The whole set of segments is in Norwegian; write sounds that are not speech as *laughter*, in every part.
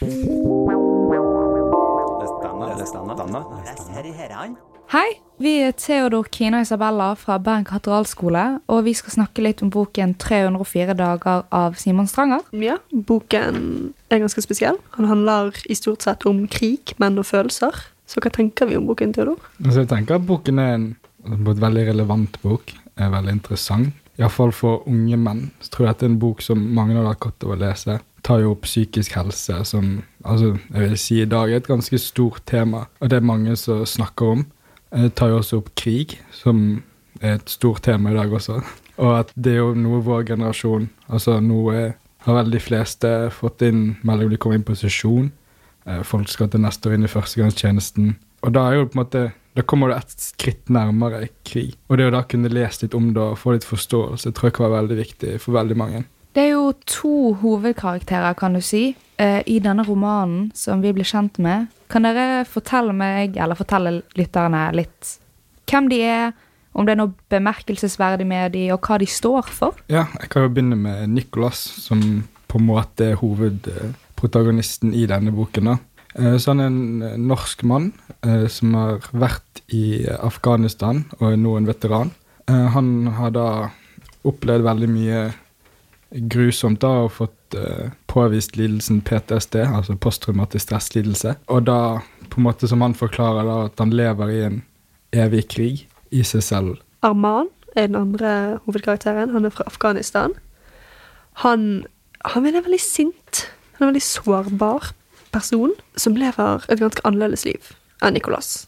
Hei, vi er Theodor, Kina og Isabella fra Bergen katedralskole, og vi skal snakke litt om boken 304 dager av Simon Stranger. Ja, boken er ganske spesiell. Han handler i stort sett om krig, menn og følelser. Så hva tenker vi om boken, Theodor? Altså, jeg tenker at boken er en, en veldig relevant bok. Er veldig interessant. Iallfall for unge menn. Så tror jeg at det er en bok som mange hadde hatt godt av å lese. Tar jo opp psykisk helse, som altså, jeg vil si i dag er et ganske stort tema. Og det er mange som snakker om. Jeg tar jo også opp krig, som er et stort tema i dag også. Og at det er jo noe vår generasjon Altså noe har vel de fleste fått inn mellom de kommer inn på sesjon. Eh, Folk skal til neste år inn i førstegangstjenesten. Og da er jo på en måte da kommer du et skritt nærmere krig. Og det å da kunne lese litt om det og få litt forståelse tror jeg kan være veldig viktig for veldig mange. Det er jo to hovedkarakterer, kan du si, eh, i denne romanen som vi blir kjent med. Kan dere fortelle meg, eller fortelle lytterne litt hvem de er, om det er noe bemerkelsesverdig med de, og hva de står for? Ja, jeg kan jo begynne med Nicholas, som på en måte er hovedprotagonisten i denne boken. da. Eh, Så han er en eh, norsk mann som har vært i Afghanistan og er nå en veteran. Han har da opplevd veldig mye grusomt da og fått uh, påvist lidelsen PTSD, altså posttraumatisk stresslidelse. Og da, på en måte som han forklarer, da, at han lever i en evig krig i seg selv. Arman er den andre hovedkarakteren. Han er fra Afghanistan. Han, han er veldig sint. Han er en veldig sårbar person som lever et ganske annerledes liv enn Nicolas.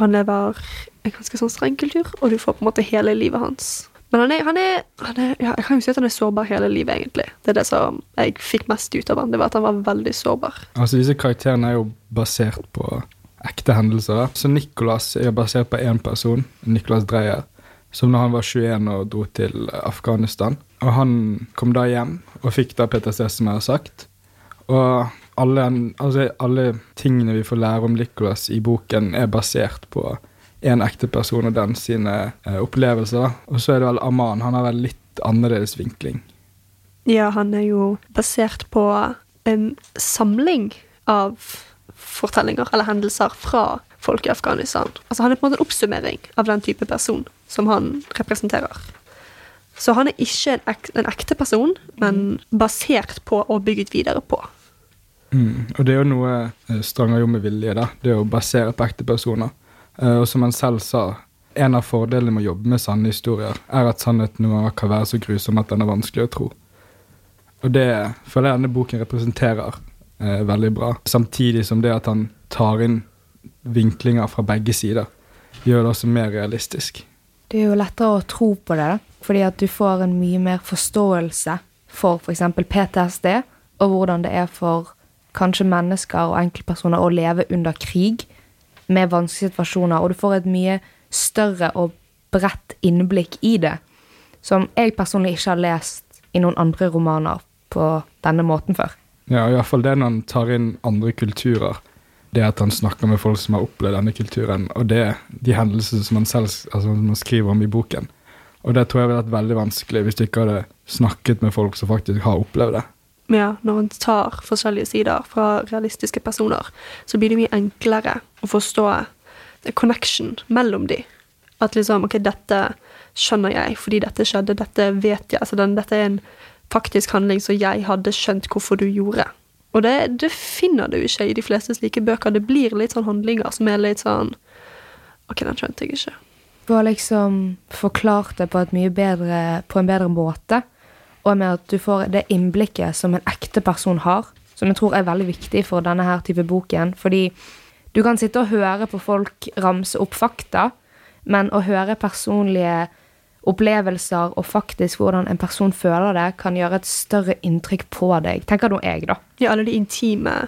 Han lever en ganske sånn streng kultur, og du får på en måte hele livet hans. Men han er, han er, han er ja, Jeg kan jo si at han er sårbar hele livet, egentlig. Det er det som jeg fikk mest ut av han, det var at han var veldig sårbar. Altså Disse karakterene er jo basert på ekte hendelser. da. Så Nicholas er basert på én person, Nicholas Dreyer, som når han var 21 og dro til Afghanistan. Og han kom da hjem og fikk da PTSD, som jeg har sagt. Og alle, altså alle tingene vi får lære om Nicholas i boken, er basert på en ekte person og den sine eh, opplevelser. Og så er det vel Aman. Han har vel litt annerledes vinkling. Ja, han er jo basert på en samling av fortellinger eller hendelser fra folk i Afghanistan. Altså Han er på en måte en oppsummering av den type person som han representerer. Så han er ikke en, ek en ekte person, men basert på og bygget videre på. Mm. Og det er jo noe eh, Stranger gjorde med vilje, da. Det å basere på ekte personer. Eh, og som han selv sa, en av fordelene med å jobbe med sanne historier, er at sannheten noen ganger kan være så grusom at den er vanskelig å tro. Og det føler jeg denne boken representerer eh, veldig bra. Samtidig som det at han tar inn vinklinger fra begge sider, gjør det også mer realistisk. Det er jo lettere å tro på det, fordi at du får en mye mer forståelse for f.eks. PTSD, og hvordan det er for kanskje mennesker og enkeltpersoner å leve under krig med vanskelige situasjoner, og du får et mye større og bredt innblikk i det, som jeg personlig ikke har lest i noen andre romaner på denne måten før. Ja, iallfall det når han tar inn andre kulturer. Det at han snakker med folk som har opplevd denne kulturen, og det de hendelsene som han selv altså, som han skriver om i boken. Og det tror jeg ville vært veldig vanskelig hvis du ikke hadde snakket med folk som faktisk har opplevd det. Ja, når en tar forskjellige sider fra realistiske personer, så blir det mye enklere å forstå connection mellom de. At liksom, ok, dette skjønner jeg fordi dette skjedde, dette vet jeg. Altså, den, dette er en faktisk handling som jeg hadde skjønt hvorfor du gjorde. Og det, det finner du ikke i de fleste slike bøker. Det blir litt sånn handlinger som er litt sånn Ok, den skjønte jeg ikke. Du har liksom forklart det på, bedre, på en bedre måte, og med at du får det innblikket som en ekte person har, som jeg tror er veldig viktig for denne her type boken, fordi du kan sitte og høre på folk ramse opp fakta, men å høre personlige opplevelser og faktisk hvordan en person føler det, kan gjøre et større inntrykk på deg. Tenker nå jeg, da. Ja, alle de intime,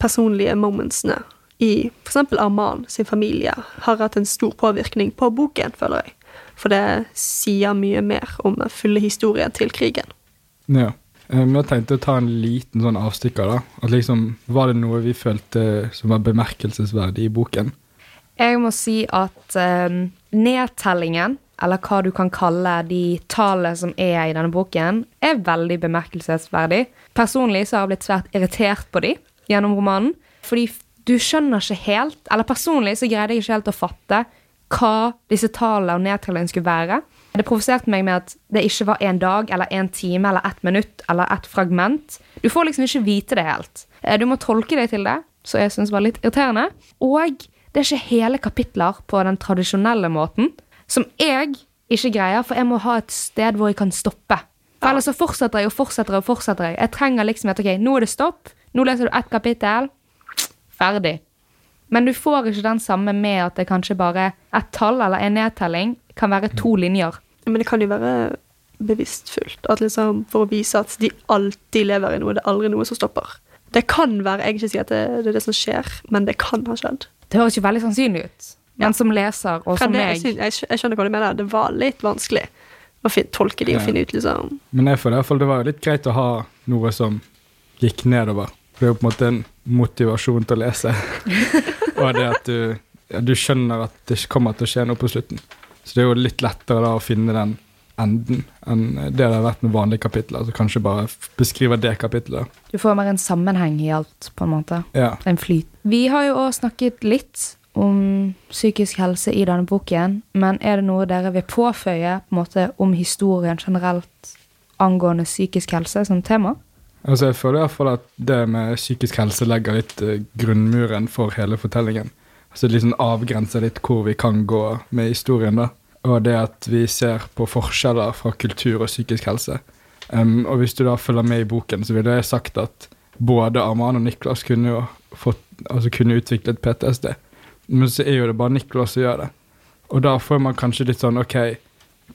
personlige momentsene i f.eks. Arman sin familie har hatt en stor påvirkning på boken, føler jeg. For det sier mye mer om den fulle historien til krigen. Ja. Vi har tenkt å ta en liten sånn avstikker, da. At liksom, Var det noe vi følte som var bemerkelsesverdig i boken? Jeg må si at um, nedtellingen, eller hva du kan kalle de tallene som er i denne boken, er veldig bemerkelsesverdig. Personlig så har jeg blitt svært irritert på de gjennom romanen, fordi du skjønner ikke helt, eller personlig så greide jeg ikke helt å fatte hva disse tallene og nedtellingene skulle være. Det provoserte meg med at det ikke var en dag eller en time eller ett minutt eller ett fragment. Du får liksom ikke vite det helt. Eh, Du må tolke deg til det, så jeg syns var litt irriterende. Og det er ikke hele kapitler på den tradisjonelle måten, som jeg ikke greier, for jeg må ha et sted hvor jeg kan stoppe. For ellers så fortsetter jeg og fortsetter og fortsetter. Jeg trenger liksom at ok, nå er det stopp, nå leser du ett kapittel, ferdig. Men du får ikke den samme med at det kanskje bare et tall eller en nedtelling kan være to linjer. Men det kan jo være bevisstfullt, at liksom, for å vise at de alltid lever i noe. Det er aldri noe som stopper. Det kan være, jeg ikke sier at det, det er det som skjer, men det kan ha skjedd. Det høres jo veldig sannsynlig ut. Men som leser, og som meg jeg, jeg, skjønner hva du mener. Det var litt vanskelig å finne, tolke de og Ja. finne ut liksom Men jeg føler i hvert fall det var litt greit å ha noe som gikk nedover. For Det er jo på en måte en motivasjon til å lese. *laughs* og det at du, ja, du skjønner at det kommer til å skje noe på slutten. Så det er jo litt lettere da å finne den enden enn det det har vært med vanlige kapitler. Så kanskje bare beskriver det kapitlet. Du får mer en sammenheng i alt, på en måte. Ja. En flyt. Vi har jo òg snakket litt om psykisk helse i denne boken, men er det noe dere vil påføye på en måte om historien generelt angående psykisk helse som tema? Altså Jeg føler i hvert fall at det med psykisk helse legger litt eh, grunnmuren for hele fortellingen. Altså liksom avgrenser litt hvor vi kan gå med historien. da. Og det at vi ser på forskjeller fra kultur og psykisk helse. Um, og hvis du da følger med i boken, så ville jeg sagt at både Arman og Niklas kunne jo fått, altså kunne utviklet PTSD. Men så er jo det bare Niklas som gjør det. Og da får man kanskje litt sånn OK,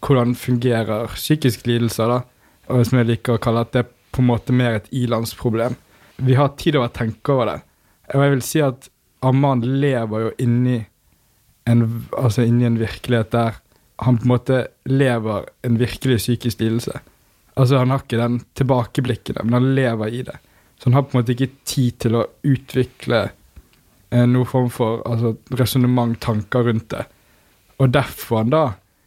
hvordan fungerer psykiske lidelser, da? Og som jeg liker å kalle at det på en måte mer et ilandsproblem. Vi har tid over å tenke over det. Og jeg vil si at Amman lever jo inni en, altså inni en virkelighet der han på en måte lever en virkelig psykisk lidelse. Altså Han har ikke den tilbakeblikkene, men han lever i det. Så han har på en måte ikke tid til å utvikle eh, noen form for altså, resonnement, tanker rundt det. Og derfor han da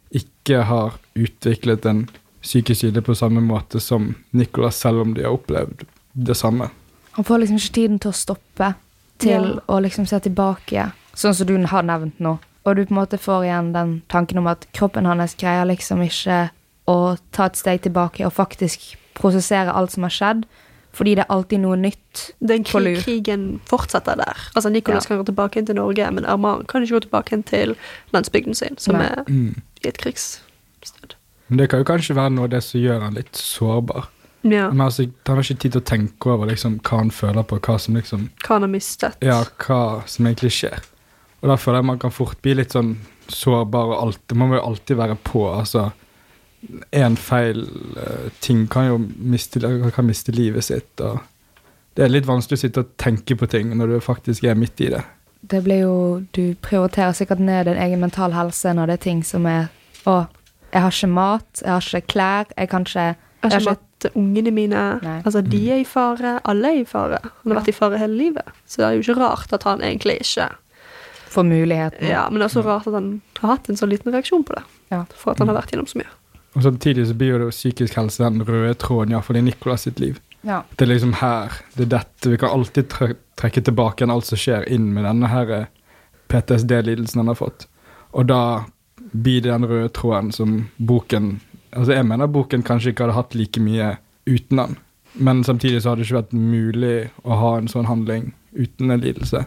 ikke har utviklet en psykisk lidelse på samme måte som Nicolas, selv om de har opplevd det samme. Han får liksom ikke tiden til å stoppe, til Ja. å liksom se tilbake, sånn som du har nevnt nå. Og du på en måte får igjen den tanken om at kroppen hans greier liksom ikke å ta et steg tilbake og faktisk prosessere alt som har skjedd, fordi det er alltid noe nytt. Den På lur. krig, krigen fortsetter der. Altså Nicolas Ja. kan gå tilbake inn til Norge, men Arman kan ikke gå tilbake inn til landsbygden sin, som Nei. er Mm. i et krigssted. Men det kan jo kanskje være noe av det som gjør han litt sårbar. Ja. Men altså, Han har ikke tid til å tenke over liksom, hva han føler på, hva som liksom Hva han har mistet. Ja, hva som egentlig skjer. Og da føler jeg man kan fort bli litt sånn sårbar og alt. Man må jo alltid være på. Altså én feil uh, ting kan jo miste, kan miste livet sitt, og det er litt vanskelig å sitte og tenke på ting når du faktisk er midt i det. Det blir jo Du prioriterer sikkert ned din egen mental helse når det er ting som er Å, jeg har ikke mat, jeg har ikke klær, jeg kan ikke Jeg har ikke hatt ungene mine. Nei. Altså, De er i fare. Alle er i fare. Han har vært i fare hele livet. Så det er jo ikke rart at han egentlig ikke Får muligheten. Ja, Men det er også rart at han har hatt en så liten reaksjon på det. Ja. For at han har vært gjennom så mye. Og samtidig så blir jo psykisk helse den røde tråden, iallfall i Nicolas sitt liv. Ja. Det er liksom her, det er dette Vi kan alltid trekke tilbake igjen alt som skjer, inn med denne her eh, PTSD-lidelsen han har fått. Og da blir det den røde tråden som boken Altså, jeg mener boken kanskje ikke hadde hatt like mye uten han. Men samtidig så hadde det ikke vært mulig å ha en sånn handling uten en lidelse.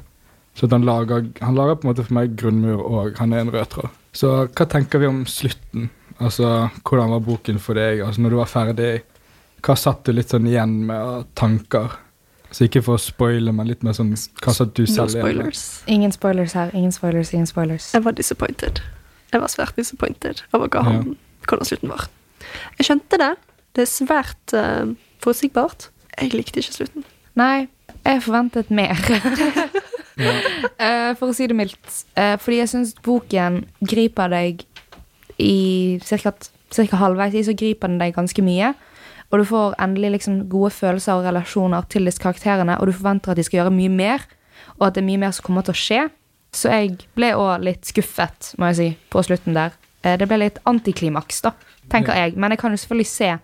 Så at han lager, han lager på en måte for meg grunnmur, og han er en rød tråd. Så hva tenker vi om slutten? Altså, hvordan var boken for deg? Altså, når du var ferdig, hva satt du litt sånn igjen med av tanker? Så ikke for å spoile, men litt mer sånn Hva satt du selv igjen med? Ingen spoilers her. Ingen spoilers, ingen spoilers. Jeg var disappointed. Jeg var svært disappointed over hva han, hvordan slutten var. Jeg skjønte det. Det er svært uh, forutsigbart. Jeg likte ikke slutten. Nei, jeg forventet mer. *laughs* Ja. Eh, for å si det mildt. Uh, fordi jeg syns boken griper deg i cirka, cirka halvveis i, så griper den deg ganske mye. Og du får endelig liksom gode følelser og relasjoner til disse karakterene, og du forventer at de skal gjøre mye mer, og at det er mye mer som kommer til å skje. Så jeg ble òg litt skuffet, må jeg si, på slutten der. eh, det ble litt antiklimaks, da, tenker jeg. Men jeg kan jo selvfølgelig se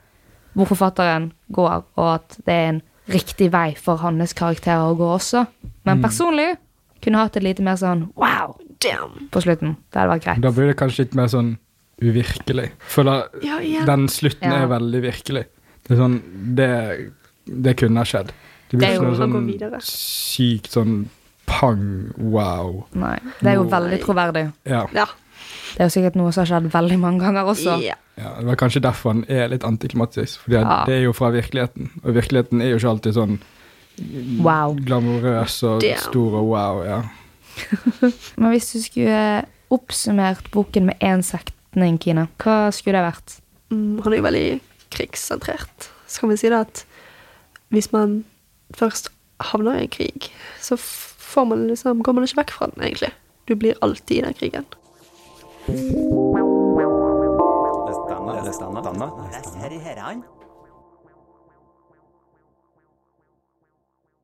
hvor forfatteren går, og at det er en riktig vei for hans karakterer å gå også. Men personlig kunne hatt et lite mer sånn wow Damn. på slutten. Det hadde vært greit. Da blir det kanskje litt mer sånn uvirkelig. Føler Ja, ja. den slutten Ja. er veldig virkelig. Det er sånn Det, det kunne ha skjedd. Det Det blir jo- ikke noe sånn sykt sånn pang, wow. Nei. Det er jo veldig troverdig. Ja. Ja. Det er jo sikkert noe som har skjedd veldig mange ganger også. Ja. ja. Det var kanskje derfor han er litt antiklimatisk. for Ja. det er jo fra virkeligheten. Og virkeligheten er jo ikke alltid sånn Wow. glamorøs og Damn. stor og wow. ja. *laughs* Men hvis du skulle oppsummert boken med én setning, Kine, hva skulle det vært? Mm, han er jo veldig krigssentrert. Så kan vi si det at hvis man først havner i krig, så får man liksom, går man ikke vekk fra den, egentlig. Du blir alltid i den krigen. Les denne, det denne,